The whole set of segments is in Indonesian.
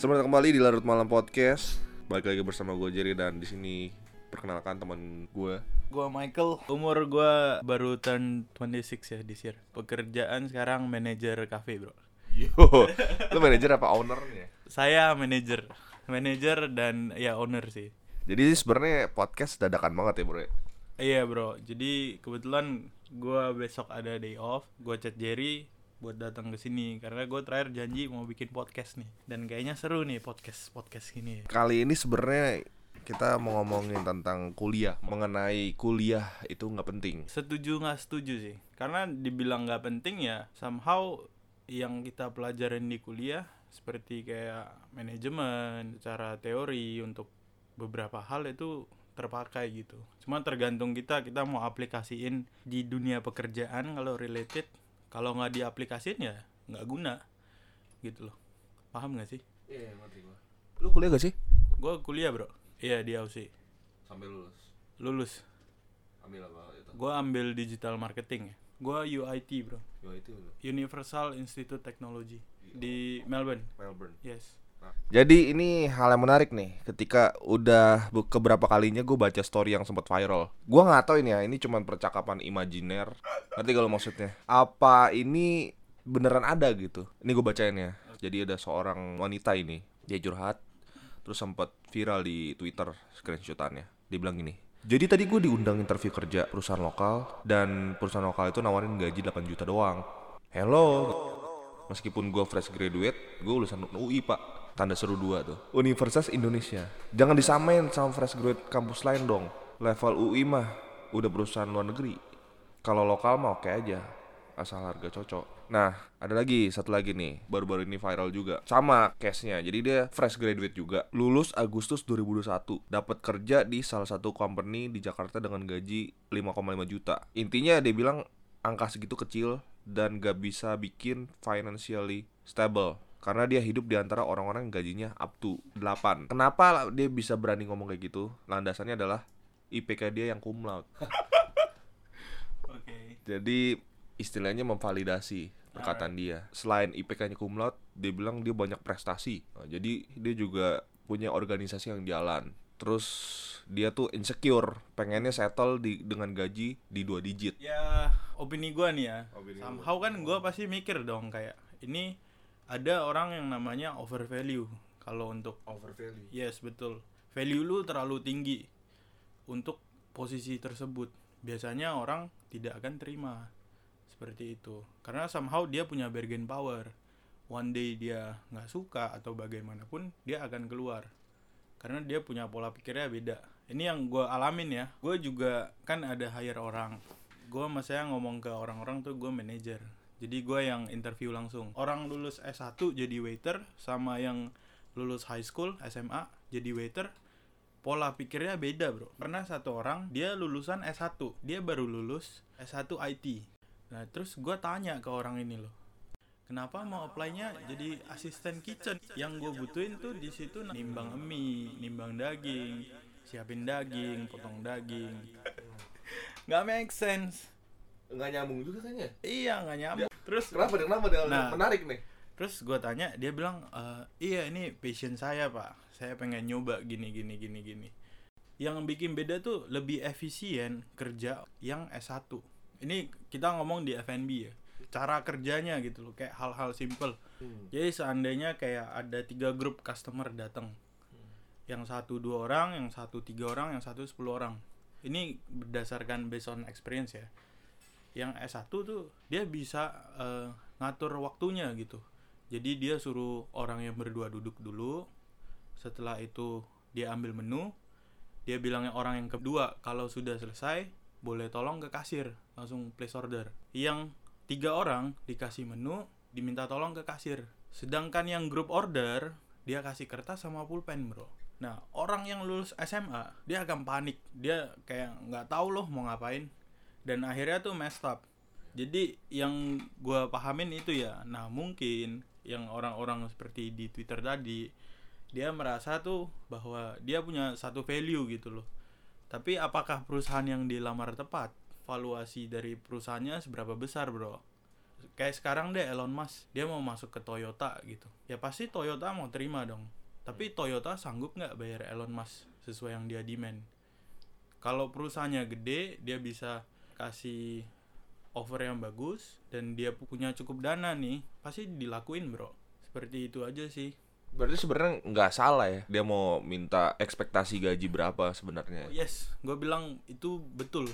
Selamat kembali di Larut Malam Podcast. Balik lagi bersama gue Jerry dan di sini perkenalkan teman gue. Gua Michael, umur gua baru turn 26 ya this year. Pekerjaan sekarang manajer cafe, Bro. Yo, lu manajer apa ownernya? Saya manajer, manajer dan ya owner sih. Jadi sebenarnya podcast dadakan banget ya bro. ya? Iya, Bro. Jadi kebetulan gua besok ada day off, gua chat Jerry buat datang ke sini. Karena gue terakhir janji mau bikin podcast nih. Dan kayaknya seru nih podcast podcast ini Kali ini sebenarnya kita mau ngomongin tentang kuliah, mengenai kuliah itu nggak penting. setuju nggak setuju sih. Karena dibilang nggak penting ya somehow yang kita pelajarin di kuliah seperti kayak manajemen secara teori untuk beberapa hal itu terpakai gitu. Cuma tergantung kita kita mau aplikasiin di dunia pekerjaan kalau related kalau nggak diaplikasiin ya nggak guna gitu loh paham nggak sih Iya, ngerti gue. Lu kuliah gak sih? gue kuliah bro iya di AUC Sampai lulus. lulus Ambil apa itu? gue ambil digital marketing ya gue UIT bro Yo itu Universal Institute Technology di Melbourne. Melbourne. Yes. Jadi ini hal yang menarik nih ketika udah keberapa kalinya gue baca story yang sempat viral. Gua nggak tahu ini ya, ini cuman percakapan imajiner. Ngerti kalau maksudnya? Apa ini beneran ada gitu? Ini gue bacain ya. Jadi ada seorang wanita ini, dia curhat, terus sempat viral di Twitter screenshotannya. Dia bilang gini. Jadi tadi gue diundang interview kerja perusahaan lokal dan perusahaan lokal itu nawarin gaji 8 juta doang. Hello, Meskipun gue fresh graduate, gue lulusan UI pak Tanda seru dua tuh. Universitas Indonesia. Jangan disamain sama fresh graduate kampus lain dong. Level UI mah udah perusahaan luar negeri. Kalau lokal mah oke aja Asal harga cocok. Nah ada lagi satu lagi nih. Baru-baru ini viral juga. Sama case-nya. Jadi dia fresh graduate juga. Lulus Agustus 2021 Dapat kerja di salah satu company di Jakarta dengan gaji 5,5 juta. Intinya dia bilang angka segitu kecil dan gak bisa bikin financially stable karena dia hidup di antara orang-orang yang gajinya up to 8 kenapa dia bisa berani ngomong kayak gitu? Landasannya adalah IPK dia yang cum laude. Oke. jadi istilahnya memvalidasi perkataan dia. Selain IPK-nya cum laude dia bilang dia banyak prestasi. Nah, jadi dia juga punya organisasi yang jalan. Terus dia tuh insecure. Pengennya settle di dengan gaji di dua digit. Ya opini gua nih ya. Opini. Somehow kan gua pasti mikir dong kayak ini ada orang yang namanya over value kalau untuk over value yes betul. Value lu terlalu tinggi untuk posisi tersebut. Biasanya orang tidak akan terima seperti itu. Karena somehow dia punya bargain power. One day dia nggak suka atau bagaimanapun dia akan keluar. Karena dia punya pola pikirnya beda. Ini yang gue alamin ya. Gue juga kan ada hire orang. Gue saya ngomong ke orang-orang tuh gue manajer jadi gue yang interview langsung. Orang lulus S1 jadi waiter sama yang lulus high school SMA jadi waiter. Pola pikirnya beda bro. Pernah satu orang dia lulusan S1 dia baru lulus S1 IT nah terus gue tanya ke orang ini loh. Kenapa mau apply-nya jadi asisten kitchen? Yang gue butuhin tuh di situ nimbang mie nimbang daging siapin daging potong daging. Nggak make sense. Nggak nyambung juga kayaknya? Iya nggak nyambung terus kenapa kenapa dia Nah. menarik nih Terus gue tanya, dia bilang, "Eh, iya ini passion saya pak, saya pengen nyoba gini gini gini gini. Yang bikin beda tuh lebih efisien kerja yang S1. Ini kita ngomong di F&B ya, cara kerjanya gitu loh, kayak hal-hal simple. Jadi seandainya kayak ada tiga grup customer datang, yang satu dua orang, yang satu tiga orang, yang satu sepuluh orang. Ini berdasarkan based on experience ya. Yang S1 tuh dia bisa eh, ngatur waktunya gitu. Jadi dia suruh orang yang berdua duduk dulu. Setelah itu dia ambil menu. Dia bilangnya orang yang kedua kalau sudah selesai boleh tolong ke kasir langsung place order. Yang tiga orang dikasih menu diminta tolong ke kasir. Sedangkan yang grup order dia kasih kertas sama pulpen bro. Nah orang yang lulus SMA dia akan panik. Dia kayak nggak tahu loh mau ngapain. Dan akhirnya tuh messed up. Jadi yang gue pahamin itu ya, nah mungkin yang orang-orang seperti di Twitter tadi, dia merasa tuh bahwa dia punya satu value gitu loh. Tapi apakah perusahaan yang dilamar tepat? Valuasi dari perusahaannya seberapa besar bro? kayak sekarang deh Elon Musk dia mau masuk ke Toyota gitu ya pasti Toyota mau terima dong tapi Toyota sanggup nggak bayar Elon Musk sesuai yang dia demand kalau perusahaannya gede dia bisa kasih offer yang bagus dan dia punya cukup dana nih pasti dilakuin bro. Seperti itu aja sih. Berarti sebenarnya nggak salah ya dia mau minta ekspektasi gaji berapa sebenarnya. Oh, yes. Gue bilang itu betul.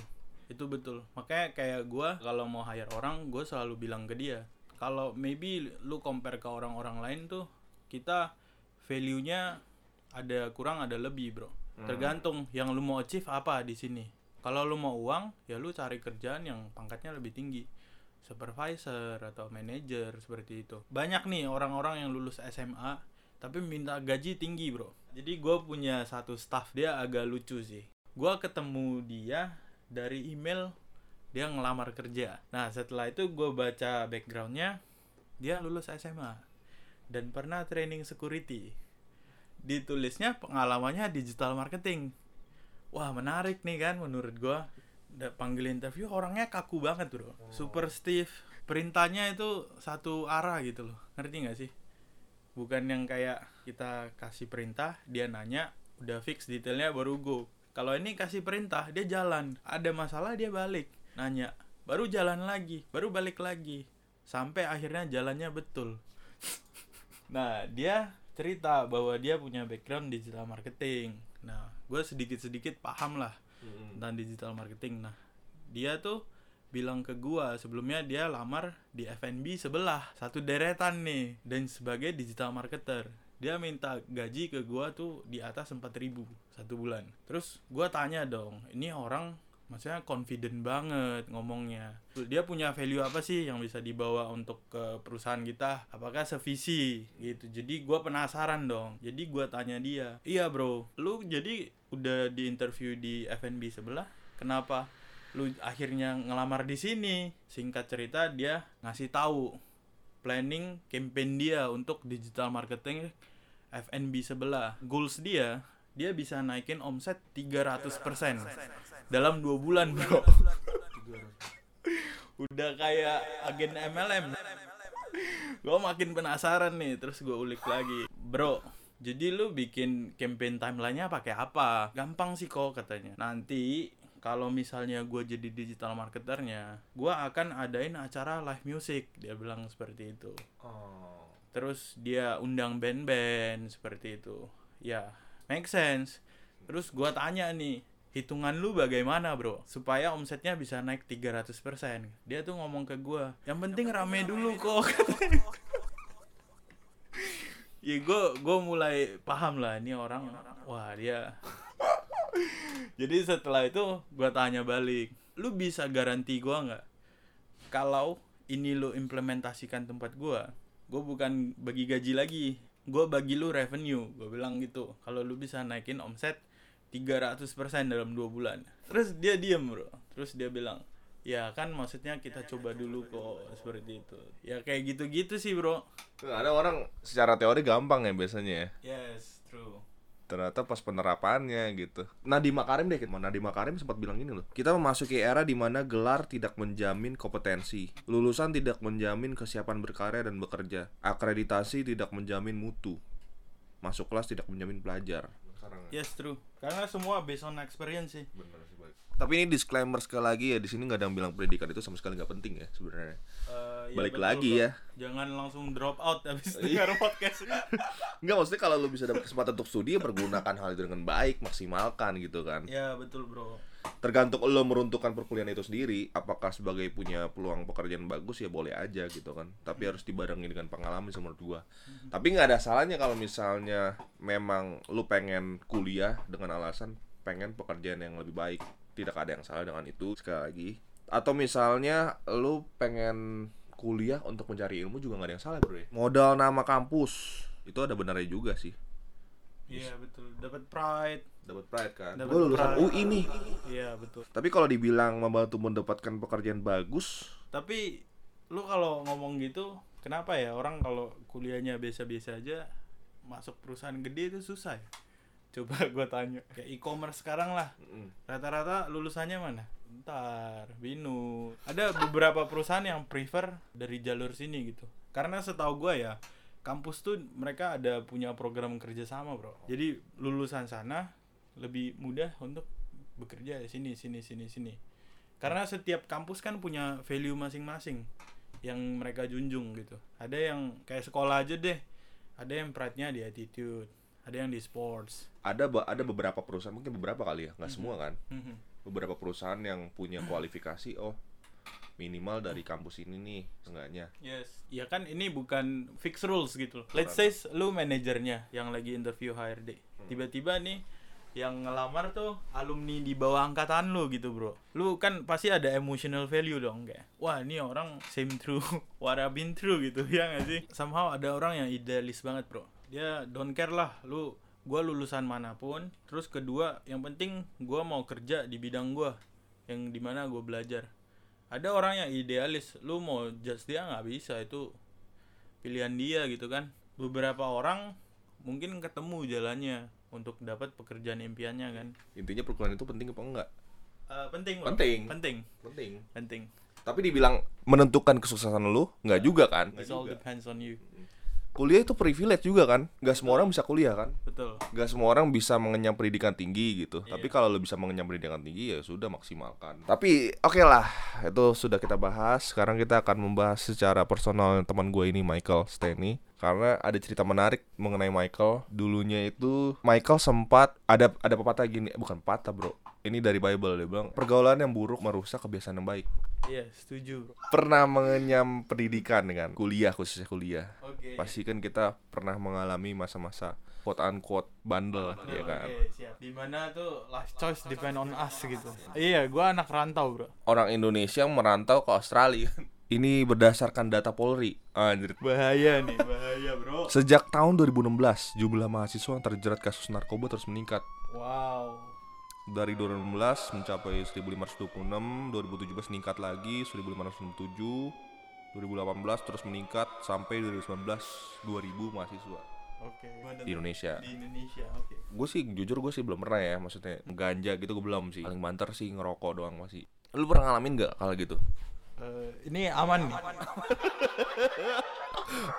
Itu betul. Makanya kayak gue kalau mau hire orang gue selalu bilang ke dia kalau maybe lu compare ke orang-orang lain tuh kita value nya ada kurang ada lebih bro. Tergantung yang lu mau achieve apa di sini kalau lu mau uang ya lu cari kerjaan yang pangkatnya lebih tinggi. Supervisor atau manager seperti itu. Banyak nih orang-orang yang lulus SMA tapi minta gaji tinggi bro. Jadi gue punya satu staff dia agak lucu sih. Gue ketemu dia dari email dia ngelamar kerja. Nah setelah itu gue baca backgroundnya dia lulus SMA dan pernah training security. Ditulisnya pengalamannya digital marketing wah menarik nih kan menurut gue Da- panggil interview orangnya kaku banget bro. Super stiff. Perintahnya itu satu arah gitu loh. Ngerti nggak sih? Bukan yang kayak kita kasih perintah dia nanya udah fix detailnya baru go. Kalau ini kasih perintah dia jalan. Ada masalah dia balik. Nanya baru jalan lagi baru balik lagi. Sampai akhirnya jalannya betul. Nah dia cerita bahwa dia punya background digital marketing nah gue sedikit sedikit paham lah tentang digital marketing. Nah dia tuh bilang ke gua sebelumnya dia lamar di F&B sebelah satu deretan nih dan sebagai digital marketer. Dia minta gaji ke gua tuh di atas 4000 satu bulan. Terus gua tanya dong ini orang maksudnya confident banget ngomongnya. Dia punya value apa sih yang bisa dibawa untuk ke perusahaan kita? Apakah sevisi? Gitu. Jadi gua penasaran dong. Jadi gua tanya dia iya bro. Lu jadi udah di interview di F&B sebelah? Kenapa lu akhirnya ngelamar di sini? Singkat cerita dia ngasih tahu planning campaign dia untuk digital marketing F&B sebelah. Goals dia dia bisa naikin omset 300% dalam dua bulan bro. udah kayak agen MLM gue makin penasaran nih terus gue ulik lagi. Bro jadi lu bikin campaign timelinenya pakai apa? Gampang sih kok katanya. Nanti kalau misalnya gue jadi digital marketernya gue akan adain acara live music dia bilang seperti itu. Oh. terus dia undang band-band seperti itu. Ya make sense. Terus gua tanya nih hitungan lu bagaimana bro? Supaya omsetnya bisa naik 300% dia tuh ngomong ke gua yang penting rame dulu kok. ya gue gue mulai paham lah ini orang. Wah dia. Jadi setelah itu gua tanya balik lu bisa garansi gua nggak kalau ini lu implementasikan tempat gua? Gue bukan bagi gaji lagi gue bagi lu revenue. Gue bilang gitu kalau lu bisa naikin omset 300% dalam dua bulan. Terus dia diem bro. Terus dia bilang ya kan maksudnya kita coba dulu kok seperti itu. Ya kayak gitu-gitu sih bro. Ada orang secara teori gampang ya biasanya ya. yes true Ternyata pas penerapannya gitu. Nadiem Makarim deh, Nadiem Makarim sempat bilang gini loh. Kita memasuki era di mana gelar tidak menjamin kompetensi, lulusan tidak menjamin kesiapan berkarya dan bekerja, akreditasi tidak menjamin mutu, masuk kelas tidak menjamin pelajar. yes true karena semua based on experience sih Tapi ini disclaimer sekali lagi ya di sini nggak ada yang bilang pendidikan itu sama sekali nggak penting ya sebenarnya. Eh, Balik betul, lagi bro. ya. jangan langsung drop out habis dengar podcast. Nggak maksudnya kalau lu bisa dapat kesempatan untuk studi ya pergunakan hal itu dengan baik, maksimalkan gitu kan. ya betul bro. Tergantung lo meruntuhkan perkuliahan itu sendiri apakah sebagai punya peluang pekerjaan bagus ya boleh aja gitu kan. Tapi harus dibarengi dengan pengalaman sih menurut gua. Tapi nggak ada salahnya kalau misalnya memang lu pengen kuliah dengan alasan pengen pekerjaan yang lebih baik. Tidak ada yang salah dengan itu sekali lagi. Atau misalnya lu pengen kuliah untuk mencari ilmu juga nggak ada yang salah bro ya. modal nama kampus. Itu ada benarnya juga sih. Iya betul. Dapat pride. Dapat pride kan? Gue lulusan pride. UI nih. Iya betul. Tapi kalau dibilang membantu mendapatkan pekerjaan bagus, tapi lu kalau ngomong gitu kenapa ya orang kalau kuliahnya biasa-biasa aja masuk perusahaan gede itu susah ya coba gua tanya kayak e-commerce sekarang lah rata-rata lulusannya mana Untar, Binu. Ada beberapa perusahaan yang prefer dari jalur sini gitu. Karena setahu gua ya, kampus tuh mereka ada punya program kerjasama bro. Jadi lulusan sana lebih mudah untuk bekerja di sini, sini, sini, sini. Karena setiap kampus kan punya value masing-masing yang mereka junjung gitu. Ada yang kayak sekolah aja deh. Ada yang pride-nya di attitude, ada yang di sports. Ada ada beberapa perusahaan mungkin beberapa kali ya, nggak semua kan. Mhm. Beberapa perusahaan yang punya kualifikasi oh minimal dari kampus ini nih enggaknya. Yes. Ya kan ini bukan fix rules gitu. Let's say lu manajernya yang lagi interview HRD. Tiba-tiba nih yang ngelamar tuh alumni di bawah angkatan lu gitu, Bro. Lu kan pasti ada emotional value dong kayak. Wah, ini orang same through what I've been through gitu ya gak sih? Somehow ada orang yang idealis banget, Bro. Dia don't care lah lu gua lulusan mana pun. Terus kedua, yang penting gua mau kerja di bidang gua yang di mana gua belajar ada orang yang idealis lu mau judge dia nggak bisa itu pilihan dia gitu kan beberapa orang mungkin ketemu jalannya untuk dapat pekerjaan impiannya kan Intinya perkuliahan itu penting apa enggak? Eh, penting bro. Penting. penting Penting. penting Tapi dibilang menentukan kesuksesan lu nggak juga kan? it all depends on you Kuliah itu privilege juga kan? Nggak semua orang bisa kuliah kan? betul Gak semua orang bisa mengenyam pendidikan tinggi gitu. Tapi kalau lo bisa mengenyam pendidikan tinggi ya sudah maksimalkan. Tapi oke lah, itu sudah kita bahas. Sekarang kita akan membahas secara personal teman gue ini Michael Stanley. Karena ada cerita menarik mengenai Michael. Dulunya itu Michael sempat ada ada pepatah gini, bukan patah bro. Ini dari Bible dia bilang pergaulan yang buruk merusak kebiasaan yang baik. iya setuju bro Pernah mengenyam pendidikan dengan kuliah khususnya kuliah. oke Pasti kan kita pernah mengalami masa-masa quote unquote bandel ya kan. Oke, siap. Di mana tuh life choice depend on us gitu. Iya, gua anak rantau, Bro. orang Indonesia merantau ke Australia. Ini berdasarkan data Polri. Anjir. Bahaya nih, bahaya, Bro. Sejak tahun 2016, jumlah mahasiswa yang terjerat kasus narkoba terus meningkat. Wow. Dari 2016 mencapai 1526, 2017 meningkat lagi 1567, 2018 terus meningkat sampai 2019 2000 mahasiswa Oke. di Indonesia. Di Indonesia, oke. Gue sih jujur gue sih belum pernah ya, maksudnya ganja gitu gue belum sih. Paling banter sih ngerokok doang masih. Lu pernah ngalamin nggak kalau gitu? Eh, ini aman nih.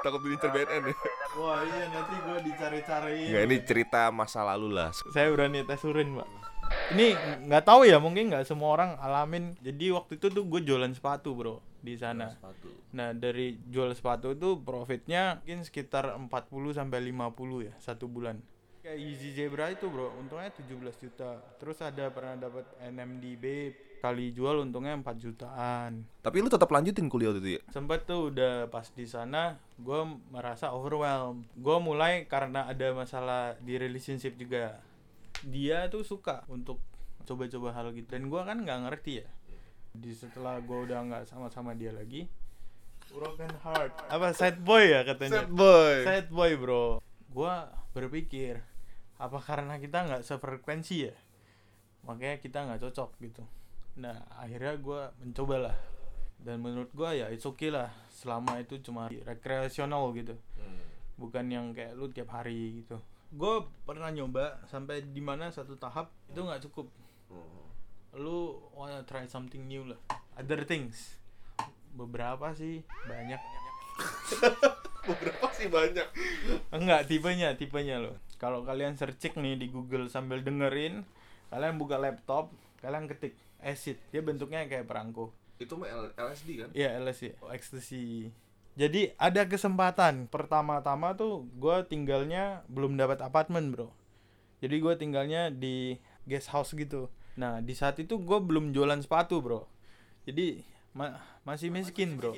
Takut diincer BNN ya? Wah, iya nanti gua dicari-cariin. Enggak, ini cerita masa lalu lah. Saya berani tes urin, Pak. Ini nggak tahu ya, mungkin nggak semua orang alamin. Jadi waktu itu tuh gue jualan sepatu, Bro, di sana. Sepatu. Nah, dari jual sepatu itu profitnya mungkin sekitar 40 sampai 50 ya satu bulan. Kayak Yeezy Zebra itu, Bro, untungnya 17 juta. Terus ada pernah dapat NMD Babe kali jual untungnya 4 jutaan. Tapi lu tetap lanjutin kuliah itu ya? Sempet tuh udah pas di sana gue merasa overwhelmed. Gue mulai karena ada masalah di relationship juga. Dia tuh suka untuk coba-coba hal gitu dan gue kan nggak ngerti ya. Di setelah gue udah nggak sama-sama dia lagi, broken heart. Apa sad boy ya katanya? boy. Sad boy bro. Gue berpikir apa karena kita nggak sefrekuensi ya, makanya kita nggak cocok gitu. Nah akhirnya gue mencoba lah dan menurut gua ya it's okay lah selama itu cuma rekreasional gitu bukan yang kayak lu tiap hari gitu gue pernah nyoba sampai di mana satu tahap itu nggak cukup. Lu wanna try something new lah. Other things. Beberapa sih banyak. Beberapa sih banyak. enggak tipenya tipenya lo kalau kalian searching nih di Google sambil dengerin kalian buka laptop kalian ketik acid. Dia bentuknya kayak perangko. Itu mah LSD kan? Iya LSD, oh, ekstasi. Jadi ada kesempatan. Pertama-tama tuh gue tinggalnya belum dapat apartemen bro. Jadi gue tinggalnya di guest house gitu. Nah di saat itu gue belum jualan sepatu bro. Jadi ma- masih miskin bro.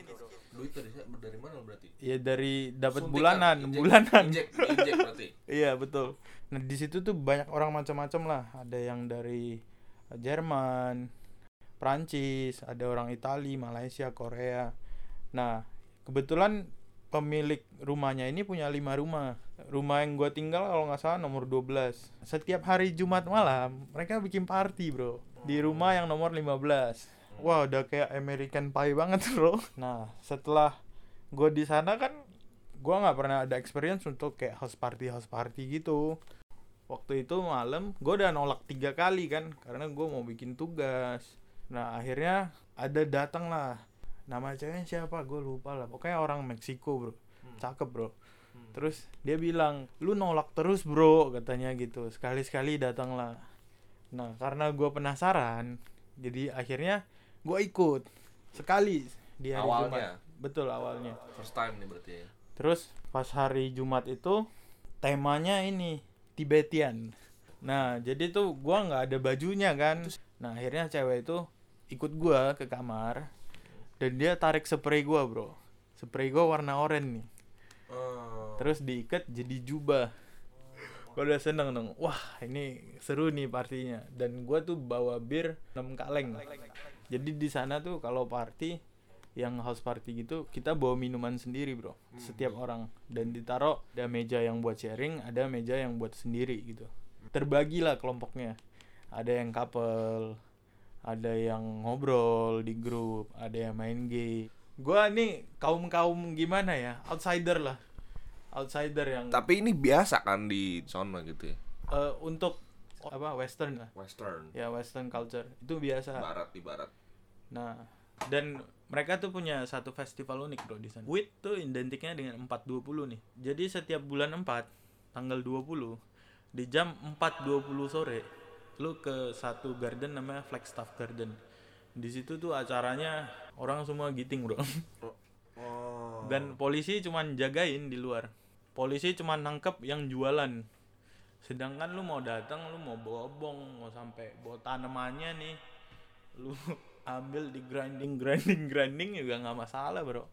Duit dari dari mana berarti? Ya dari dapat bulanan, injek- bulanan. Injek, injek berarti. Iya betul. Nah di situ tuh banyak orang macam-macam lah. Ada yang dari Jerman, Prancis, ada orang Itali, Malaysia, Korea. Nah kebetulan pemilik rumahnya ini punya lima rumah. Rumah yang gue tinggal kalau nggak salah nomor 12 Setiap hari Jumat malam mereka bikin party bro. Di rumah yang nomor 15 Wah udah kayak American Pie banget bro. Nah setelah gue di sana kan gue nggak pernah ada experience untuk kayak house party house party gitu. Waktu itu malam gue udah nolak tiga kali kan karena gue mau bikin tugas. Nah akhirnya ada datang lah nama ceweknya siapa? Gue lupa lah. Pokoknya orang Meksiko bro. Cakep bro. Terus dia bilang lu nolak terus bro katanya gitu. Sekali sekali datang lah. Nah karena gue penasaran jadi akhirnya gue ikut. Sekali di hari Awalnya? Jumat betul awalnya. First time nih berarti ya. Terus pas hari Jumat itu temanya ini Tibetian. Nah jadi tuh gua nggak ada bajunya kan. Nah akhirnya cewek itu ikut gua ke kamar dan dia tarik spray gua bro. Spray gua warna oranye nih. Oh. Terus diikat jadi jubah. Gua udah seneng dong. Wah ini seru nih partinya. Dan gua tuh bawa bir 6 kaleng. Jadi di sana tuh kalau party yang house party gitu kita bawa minuman sendiri bro setiap orang dan ditaruh ada meja yang buat sharing ada meja yang buat sendiri gitu terbagi lah kelompoknya ada yang couple ada yang ngobrol di grup ada yang main game gua nih kaum kaum gimana ya outsider lah outsider yang Tapi ini biasa kan di sono gitu ya. eh, untuk apa western lah Western. ya western culture itu biasa Barat di barat. Nah, dan mereka tuh punya satu festival unik bro di sana. WIT tuh identiknya dengan 420 nih. Jadi setiap bulan 4 tanggal 20 di jam 4.20 sore lu ke satu garden namanya Flagstaff Garden. Di situ tuh acaranya orang semua giting bro. Oh. Dan polisi cuman jagain di luar. Polisi cuman nangkep yang jualan. Sedangkan lu mau datang, lu mau bawa bong, mau sampai bawa tanamannya nih, lu ambil di grinding, grinding, grinding juga nggak masalah bro.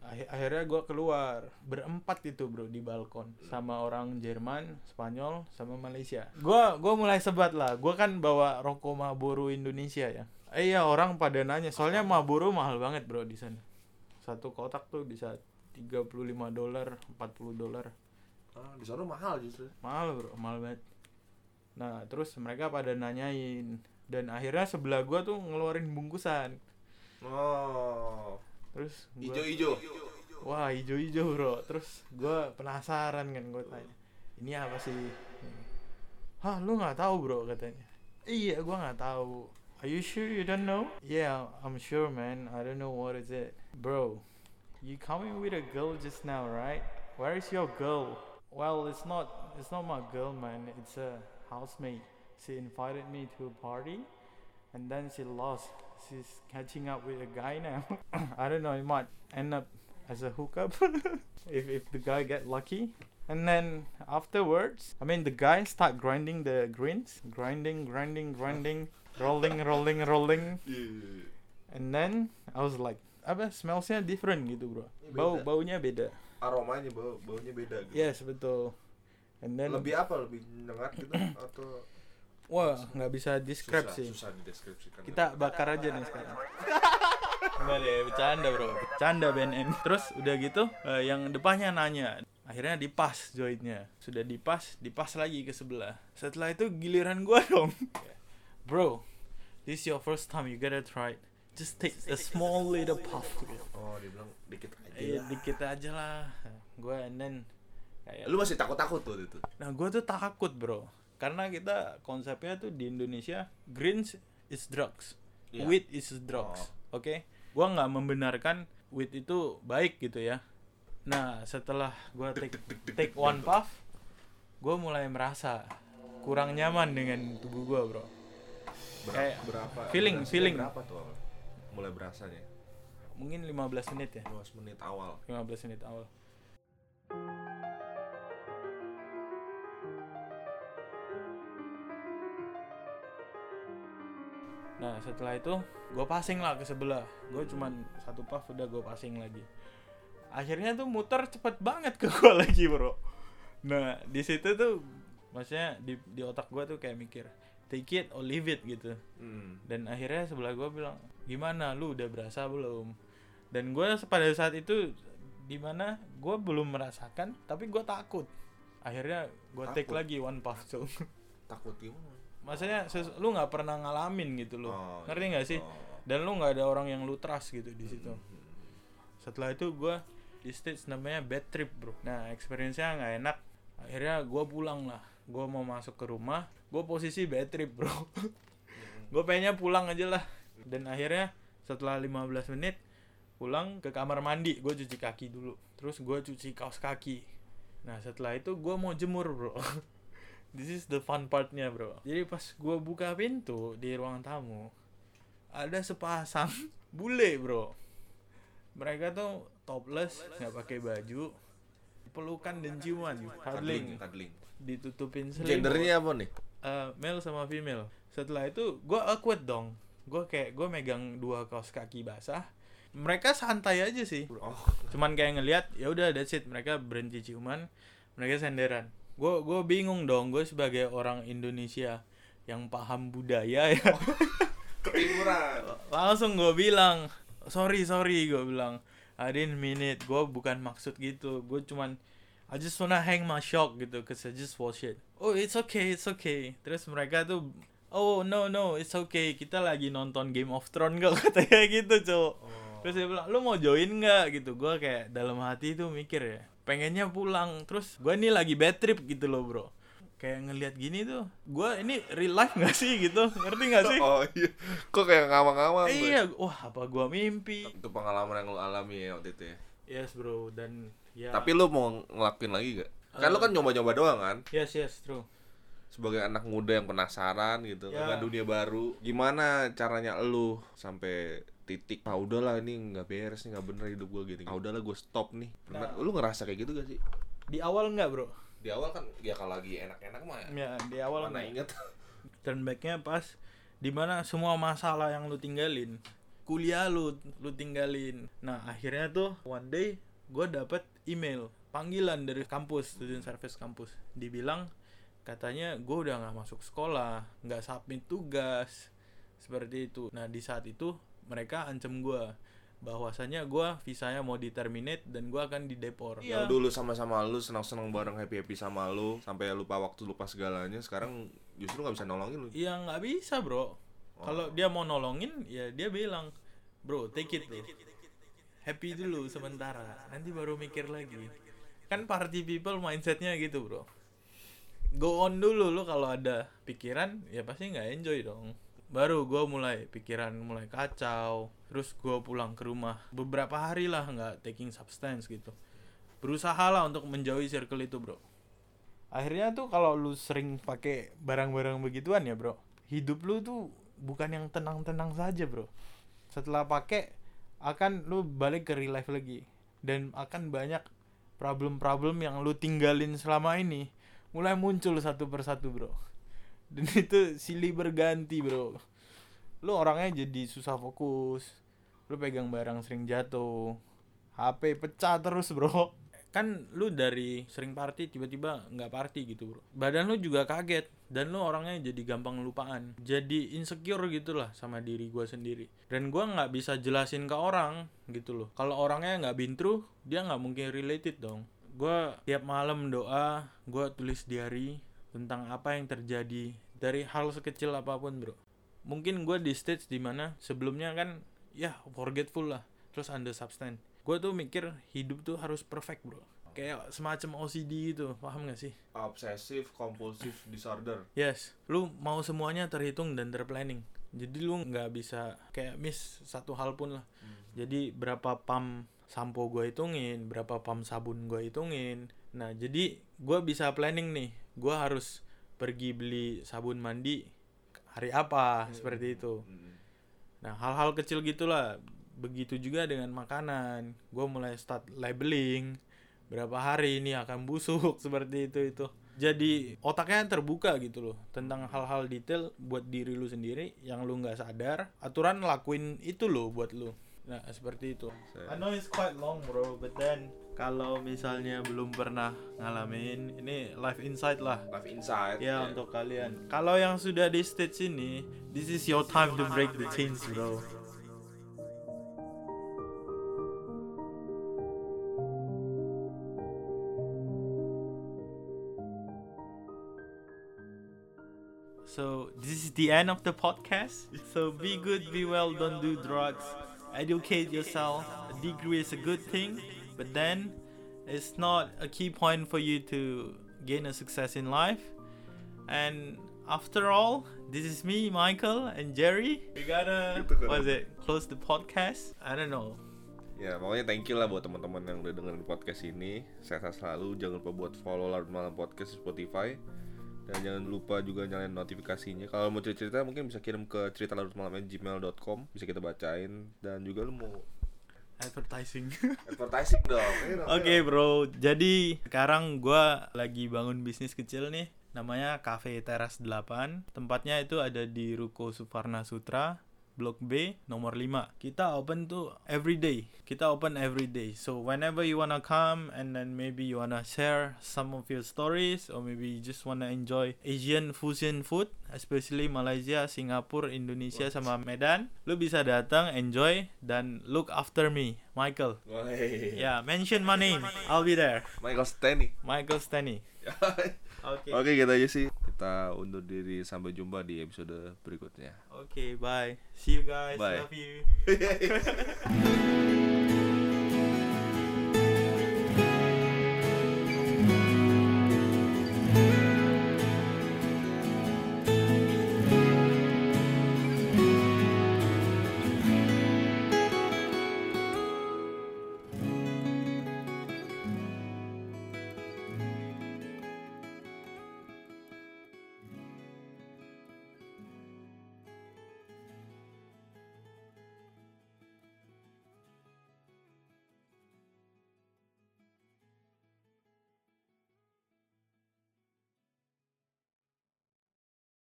Akhir- akhirnya gua keluar berempat itu bro di balkon sama orang Jerman, Spanyol, sama Malaysia. Gua gua mulai sebat lah. Gua kan bawa rokok Marlboro Indonesia ya. Eh iya orang pada nanya soalnya Marlboro mahal banget bro di sana satu kotak tuh bisa 35 dolar 40 dolar Ah, di sana mahal justru. mahal bro mahal banget nah terus mereka pada nanyain dan akhirnya sebelah gua tuh ngeluarin bungkusan Oh. Terus gua, Ijo-ijo. wah hijau-hijau bro. Terus gua penasaran kan gua tanya ini apa sih? Hah lu nggak tahu bro katanya. Iya gua nggak tahu. Are you sure you don't know? Yeah I'm sure man. I don't know what is it. Bro you coming with a girl just now right? Where is your girl? Well it's not it's not my girl man. It's a housemate. She invited me to a party and then she lost. She's catching up with a guy now. I don't know. It might end up as a hookup if if the guy get lucky. And then afterwards, I mean, the guy start grinding the greens, grinding, grinding, grinding, rolling, rolling, rolling, and then I was like, apa smellsnya different gitu bro. Bau Beda. baunya beda. Aromanya bau baunya beda gitu. Yes betul. And then Lebih apa? Lebih nyengat gitu atau wah nggak bisa describe susah, sih. susah dideskripsikan. Kita bakar aja nih sekarang. Enggak deh, bercanda bro. Bercanda BNN. Terus udah gitu, eh, yang depannya nanya. Akhirnya dipas jointnya. Sudah dipas, dipas lagi ke sebelah. Setelah itu giliran gua dong. Bro, this is your first time, you gotta try it. Just take a small little puff. Oh, dia bilang dikit aja. Eh, lah. dikit aja lah. Gua and then kayak Lu masih takut-takut tuh itu. Nah, gue tuh takut, bro. Karena kita konsepnya tuh di Indonesia, greens is drugs, Iya. weed is drugs. Oke, gua nggak membenarkan weed itu baik gitu ya. Nah, setelah gua take take one puff, gua mulai merasa kurang nyaman dengan tubuh gua, bro. Berapa, Kayak berapa? feeling, feeling. Berapa tuh? Mulai berasanya? Mungkin 15 menit ya, 15 menit awal. 15 menit awal. Nah setelah itu gue passing lah ke sebelah. Gue cuman satu puff udah gue passing lagi. Akhirnya tuh muter cepet banget ke gue lagi bro. Nah di situ tuh Maksudnya di, di otak gue tuh kayak mikir Take it or leave it gitu. Hmm. Dan akhirnya sebelah gue bilang Gimana? Lu udah berasa belum? Dan gue pada saat itu Di mana gue belum merasakan Tapi gue takut. Akhirnya gue take lagi one puff tuh. Takut gimana? Maksudnya lu nggak pernah ngalamin gitu loh. Oh, Ngerti iya. nggak sih? Oh. Hmm. Dan lu nggak ada orang yang lu trust gitu di situ. Setelah itu gue di stage namanya bad trip bro. Nah experience-nya nggak enak. Akhirnya gue pulang lah. Gue mau masuk ke rumah Gue posisi bad trip bro. Gue pengennya pulang aja lah. Dan akhirnya setelah 15 menit pulang ke kamar mandi. Gue cuci kaki dulu. Terus gue cuci kaos kaki. Nah setelah itu gue mau jemur bro this is the fun partnya bro. Jadi pas gue buka pintu di ruang tamu ada sepasang bule bro. Mereka tuh topless nggak pakai baju pelukan dan ciuman cuddling cuddling. ditutupin selimut. Gendernya apa nih? Eh, male sama female. Setelah itu gue awkward dong. Gue kayak gue megang dua kaos kaki basah. Mereka santai aja sih. Oh, cuman kayak ngelihat ya udah that's it. Mereka berhenti ciuman. Mereka senderan gue gue bingung dong gue sebagai orang Indonesia yang paham budaya ya. Ketimuran. langsung gue bilang sorry sorry gue bilang. I didn't mean it. Gue bukan maksud gitu. Gue cuman I just wanna hang my shock gitu cause I just watch it. Oh it's okay it's okay. Terus mereka tuh oh no no it's okay. Kita lagi nonton Game of Thrones kok katanya gitu cowok terus dia bilang lu mau join nggak? Gitu. Gue kayak dalam hati tuh mikir ya pengennya pulang terus gue nih lagi bad trip gitu loh bro kayak ngelihat gini tuh gue ini real life nggak sih gitu ngerti nggak sih Oh iya. Kok kayak ngawang-ngawang? Eh, iya, wah apa gua mimpi. Itu pengalaman yang lu alami ya waktu itu ya. Yes bro, dan ya. Tapi lu mau ngelakuin lagi gak? Kan lu kan nyoba-nyoba doang kan? yes yes true. Sebagai anak muda yang penasaran gitu Ya. dengan dunia baru. Gimana caranya lu sampai titik ah udahlah ini nggak beres nih nggak bener hidup gua gitu ah udahlah gue stop nih pernah Nah. lu ngerasa kayak gitu gak sih Di awal enggak bro? di awal kan ya kalau lagi enak-enak mah ya Ya di awal mana enggak. inget Turn backnya pas di mana semua masalah yang lu tinggalin, kuliah lu lu tinggalin. Nah akhirnya tuh one day gue dapet email panggilan dari kampus student service kampus dibilang katanya gue udah nggak masuk sekolah nggak submit tugas seperti itu nah di saat itu mereka ancam gue bahwasanya gue visanya mau di terminate dan gue akan didepor yang dulu sama-sama lu senang-senang bareng happy-happy sama lu sampai lupa waktu lupa segalanya sekarang justru nggak bisa nolongin lu Ya nggak bisa bro. Kalau dia mau nolongin, ya dia bilang, bro take it bro. Happy dulu sementara, nanti baru mikir lagi. Kan party people mindsetnya gitu bro. Go on dulu lo kalau ada pikiran, ya pasti nggak enjoy dong. Baru gue mulai pikiran mulai kacau, terus gue pulang ke rumah. Beberapa hari lah nggak taking substance gitu. Berusaha lah untuk menjauhi circle itu bro. Akhirnya tuh kalau lu sering pakai barang-barang begituan ya bro hidup lu tuh bukan yang tenang-tenang saja bro. Setelah pakai akan lu balik ke real life lagi. Dan akan banyak problem-problem yang lu tinggalin selama ini mulai muncul satu persatu bro dan itu silih berganti bro. Lu orangnya jadi susah fokus. Lu pegang barang sering jatuh. HP pecah terus bro. Kan lu dari sering party tiba-tiba nggak party gitu bro. Badan lu juga kaget. Dan lu orangnya jadi gampang lupaan. Jadi insecure gitu lah sama diri gua sendiri. Dan gua nggak bisa jelasin ke orang gitu loh. Kalau orangnya nggak through dia nggak mungkin related dong. Gua tiap malam doa gua tulis diary tentang apa yang terjadi dari hal sekecil apa pun bro. Mungkin gue di stage di mana sebelumnya kan ya forgetful lah. Terus under substance. Gue tuh mikir hidup tuh harus perfect bro. Kayak semacam OCD gitu paham gak sih? Obsessive compulsive disorder. Yes. Lu mau semuanya terhitung dan terplanning. Jadi lu nggak bisa kayak miss satu hal pun lah. Jadi berapa pump sampo gue hitungin berapa pump sabun gue hitungin. Nah jadi gue bisa planning nih. Gue harus pergi beli sabun mandi hari apa seperti itu Nah, hal-hal kecil gitulah. Begitu juga dengan makanan. Gue mulai start labeling. Berapa hari ini akan busuk seperti itu itu. Jadi otaknya terbuka gitu loh tentang hal-hal detail buat diri lu sendiri yang lu nggak sadar. Aturan lakuin itu loh buat lu. Nah seperti itu. I know it's quite long bro, but then kalau misalnya belum pernah ngalamin, ini life insight lah. life inside Ya untuk kalian. Kalau yang sudah di stage ini, this is your time to break the chains, bro. So this is the end of the podcast. So be good, be well, don't do drugs. Educate yourself. A degree is a good thing, but then it's not a key point for you to gain a success in life. And after all, this is me, Michael and Jerry. We gotta kan. what is it? Close the podcast. I don't know. Ya, pokoknya thank you lah buat teman-teman yang udah dengerin podcast ini. Sehat selalu. Jangan lupa buat follow Larut Malam Podcast di Spotify. Dan jangan lupa juga nyalain notifikasinya. Kalau mau cerita-cerita mungkin bisa kirim ke cerita larut malam gmail.com bisa kita bacain dan juga lu mau Advertising. advertising dong. Oke bro, jadi sekarang gua lagi bangun bisnis kecil nih. Namanya Cafe Teras 8 Tempatnya itu ada di Ruko Suparna Sutra Blok B nomor 5 Kita open tuh every day Kita open every day So whenever you wanna come And then maybe you wanna share some of your stories Or maybe you just wanna enjoy Asian fusion food Especially Malaysia, Singapura, Indonesia sama Medan Lu bisa datang, enjoy Dan look after me Michael Woi. Yeah, mention my name. I'll be there. Michael Stanley. Michael Stanley. Oke. Oke, gitu aja sih. Kita undur diri sampai jumpa di episode berikutnya. Okay, bye. See you guys. Bye. Love you.